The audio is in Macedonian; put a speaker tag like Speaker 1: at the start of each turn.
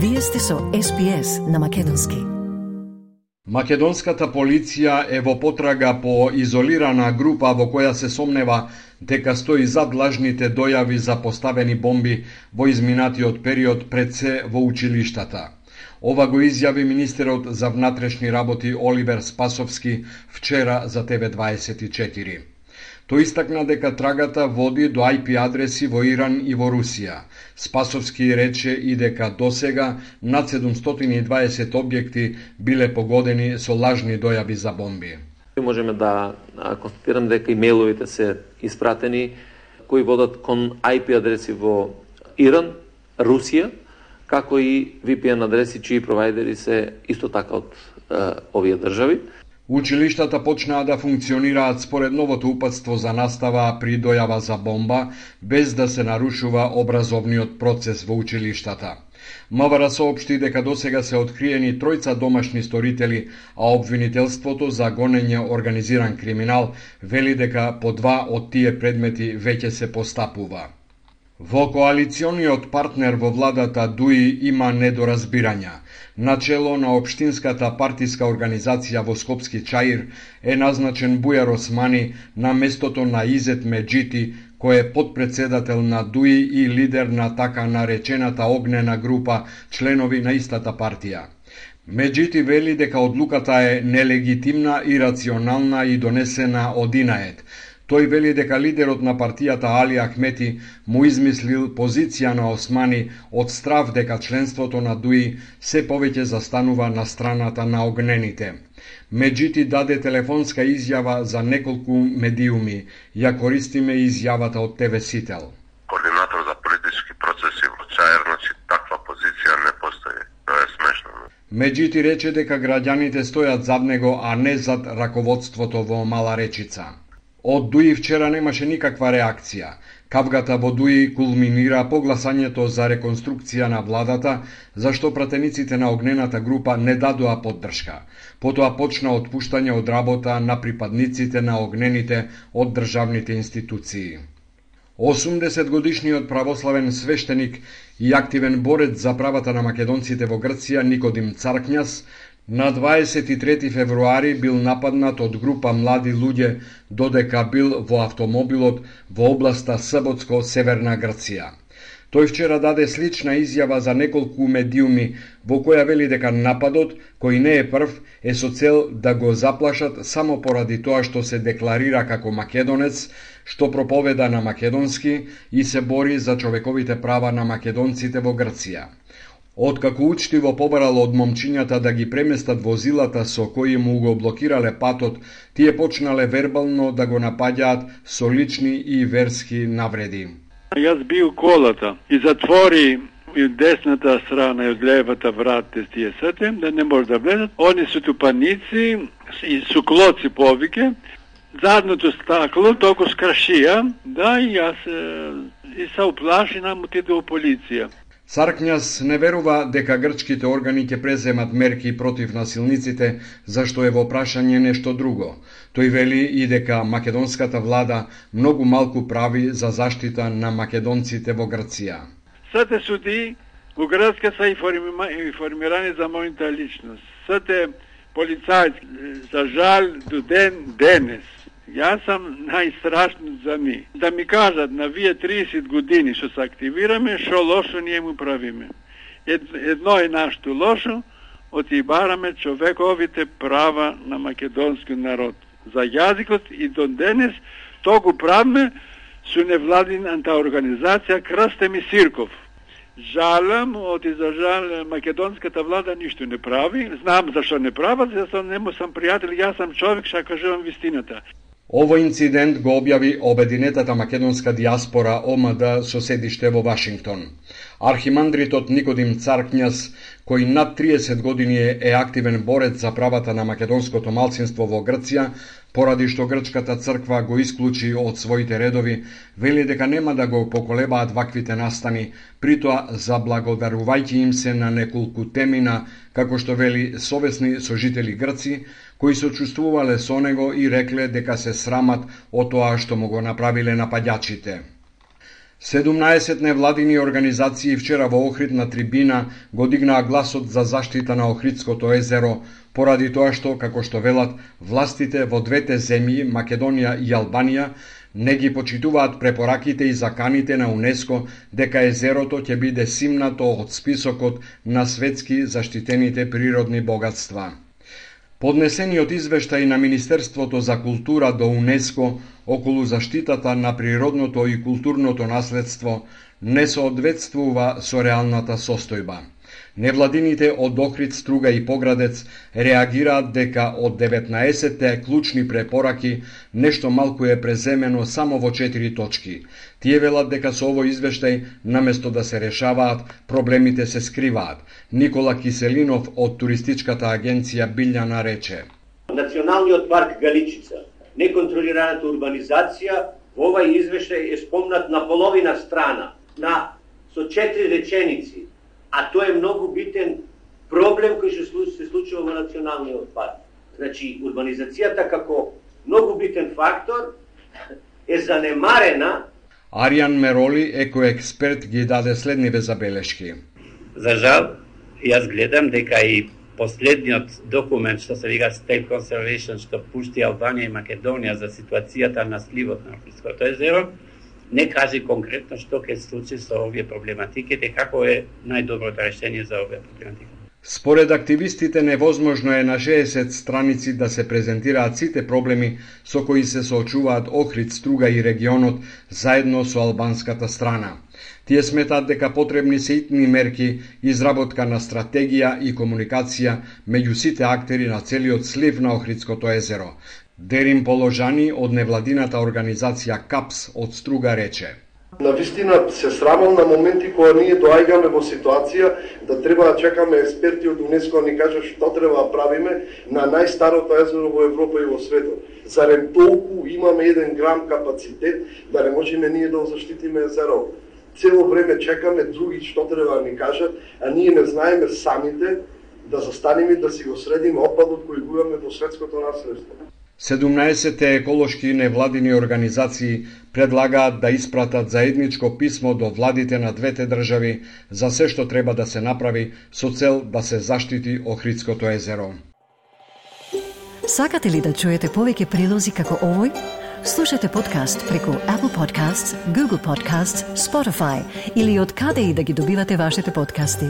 Speaker 1: Вие сте со СПС на Македонски.
Speaker 2: Македонската полиција е во потрага по изолирана група во која се сомнева дека стои зад лажните дојави за поставени бомби во изминатиот период пред се во училиштата. Ова го изјави министерот за внатрешни работи Оливер Спасовски вчера за ТВ24. Тој истакна дека трагата води до IP адреси во Иран и во Русија. Спасовски рече и дека досега над 720 објекти биле погодени со лажни дојави за бомби.
Speaker 3: Можеме да констатирам дека имейловите се испратени кои водат кон IP адреси во Иран, Русија, како и VPN адреси чии провайдери се исто така од е, овие држави.
Speaker 2: Училиштата почнаа да функционираат според новото упатство за настава при дојава за бомба, без да се нарушува образовниот процес во училиштата. МВР соопшти дека досега се откриени тројца домашни сторители, а обвинителството за гонење организиран криминал вели дека по два од тие предмети веќе се постапува. Во коалициониот партнер во владата ДУИ има недоразбирања. Начело на Обштинската партиска организација во Скопски Чаир е назначен Бујар Османи на местото на Изет Меджити, кој е подпредседател на ДУИ и лидер на така наречената огнена група членови на истата партија. Меджити вели дека одлуката е нелегитимна, и рационална и донесена од Инаед, Тој вели дека лидерот на партијата Али Ахмети му измислил позиција на Османи од страв дека членството на ДУИ се повеќе застанува на страната на огнените. Меджити даде телефонска изјава за неколку медиуми. Ја користиме изјавата од ТВ Сител.
Speaker 4: Координатор за политички процеси во Чаер, значи таква позиција не постои. Тоа е смешно.
Speaker 2: Меджити рече дека граѓаните стојат зад него, а не зад раководството во Мала Речица. Од Дуи вчера немаше никаква реакција. Кавгата во Дуи кулминира по гласањето за реконструкција на владата, зашто пратениците на огнената група не дадоа поддршка. Потоа почна отпуштање од работа на припадниците на огнените од државните институции. 80 годишниот православен свештеник и активен борец за правата на македонците во Грција Никодим Царкњас На 23 февруари бил нападнат од група млади луѓе додека бил во автомобилот во областа Саботско, Северна Грција. Тој вчера даде слична изјава за неколку медиуми во која вели дека нападот, кој не е прв, е со цел да го заплашат само поради тоа што се декларира како македонец, што проповеда на македонски и се бори за човековите права на македонците во Грција. Откако учтиво побарал од момчињата да ги преместат возилата со кои му го блокирале патот, тие почнале вербално да го напаѓаат со лични и верски навреди.
Speaker 5: Јас би у колата и затвори и десната страна и од левата врата тие сите, да не може да влезат. Они се тупаници и суклоци повике, задното стакло толку скрашија, да и јас и се уплаши нам отиде у полиција.
Speaker 2: Саркњас не верува дека грчките органи ќе преземат мерки против насилниците, зашто е во прашање нешто друго. Тој вели и дека македонската влада многу малку прави за заштита на македонците во Грција.
Speaker 5: Сите суди во Грцка се информирани за мојата личност. Сите полицајци, за жал, до ден денес Јас сам најстрашно за ми. Да ми кажат на вие 30 години што се активираме, што лошо ние му правиме. Едно е нашето лошо, оти бараме човековите права на македонскиот народ. За јазикот и до денес то го правиме со невладината организација Крстем и Сирков. Жалам, оти за жал македонската влада ништо не прави. Знам зашто не прават, зашто нему сам пријател, јас сам човек што кажувам вистината.
Speaker 2: Овој инцидент го објави Обединетата македонска диаспора ОМД со седиште во Вашингтон. Архимандритот Никодим Царкњас, кој над 30 години е, активен борец за правата на македонското малцинство во Грција, поради што грчката црква го исклучи од своите редови, вели дека нема да го поколебаат ваквите настани, притоа заблагодарувајќи им се на неколку темина, како што вели совесни сожители Грци, кои се чувствувале со него и рекле дека се срамат од тоа што му го направиле нападачите. 17 невладини организации вчера во Охрид на трибина го дигнаа гласот за заштита на Охридското езеро, поради тоа што, како што велат, властите во двете земји, Македонија и Албанија, не ги почитуваат препораките и заканите на УНЕСКО дека езерото ќе биде симнато од списокот на светски заштитените природни богатства. Поднесениот извештај на Министерството за култура до УНЕСКО околу заштитата на природното и културното наследство не соодветствува со реалната состојба. Невладините од Охрид, Струга и Поградец реагираат дека од 19 клучни препораки нешто малку е преземено само во 4 точки. Тие велат дека со овој извештај, наместо да се решаваат, проблемите се скриваат. Никола Киселинов од туристичката агенција Билјана рече.
Speaker 6: Националниот парк Галичица, неконтролираната урбанизација, во овај извештај е спомнат на половина страна, на со четири реченици а тоа е многу битен проблем кој што се случува во националниот парк. Значи, урбанизацијата како многу битен фактор е занемарена.
Speaker 2: Аријан Мероли, екоексперт, ги даде следниве забелешки.
Speaker 7: За жал, јас гледам дека и последниот документ што се вика State Conservation што пушти Албанија и Македонија за ситуацијата на сливот на Африското езеро, не кажи конкретно што ќе случи со овие проблематиките, како е најдоброто решение за овие проблематики.
Speaker 2: Според активистите невозможно е на 60 страници да се презентираат сите проблеми со кои се соочуваат Охрид, Струга и регионот заедно со албанската страна. Тие сметаат дека потребни се итни мерки, изработка на стратегија и комуникација меѓу сите актери на целиот слив на Охридското езеро, Дерин Положани од невладината организација КАПС од Струга рече.
Speaker 8: На вистина се срамам на моменти кога ние доаѓаме во ситуација да треба да чекаме експерти од УНЕСКО да ни кажат што треба да правиме на најстарото езеро во Европа и во светот. Зарем толку имаме еден грам капацитет да не можеме ние да заштитиме езеро. Цело време чекаме други што треба да ни кажат, а ние не знаеме самите да застанеме да си го средиме опадот кој го имаме во светското наследство.
Speaker 2: 17 еколошки невладини организации предлагаат да испратат заедничко писмо до владите на двете држави за се што треба да се направи со цел да се заштити Охридското езеро.
Speaker 1: Сакате ли да чуете повеќе прилози како овој? Слушате подкаст преку Apple Podcasts, Google Podcasts, Spotify или од каде и да ги добивате вашите подкасти.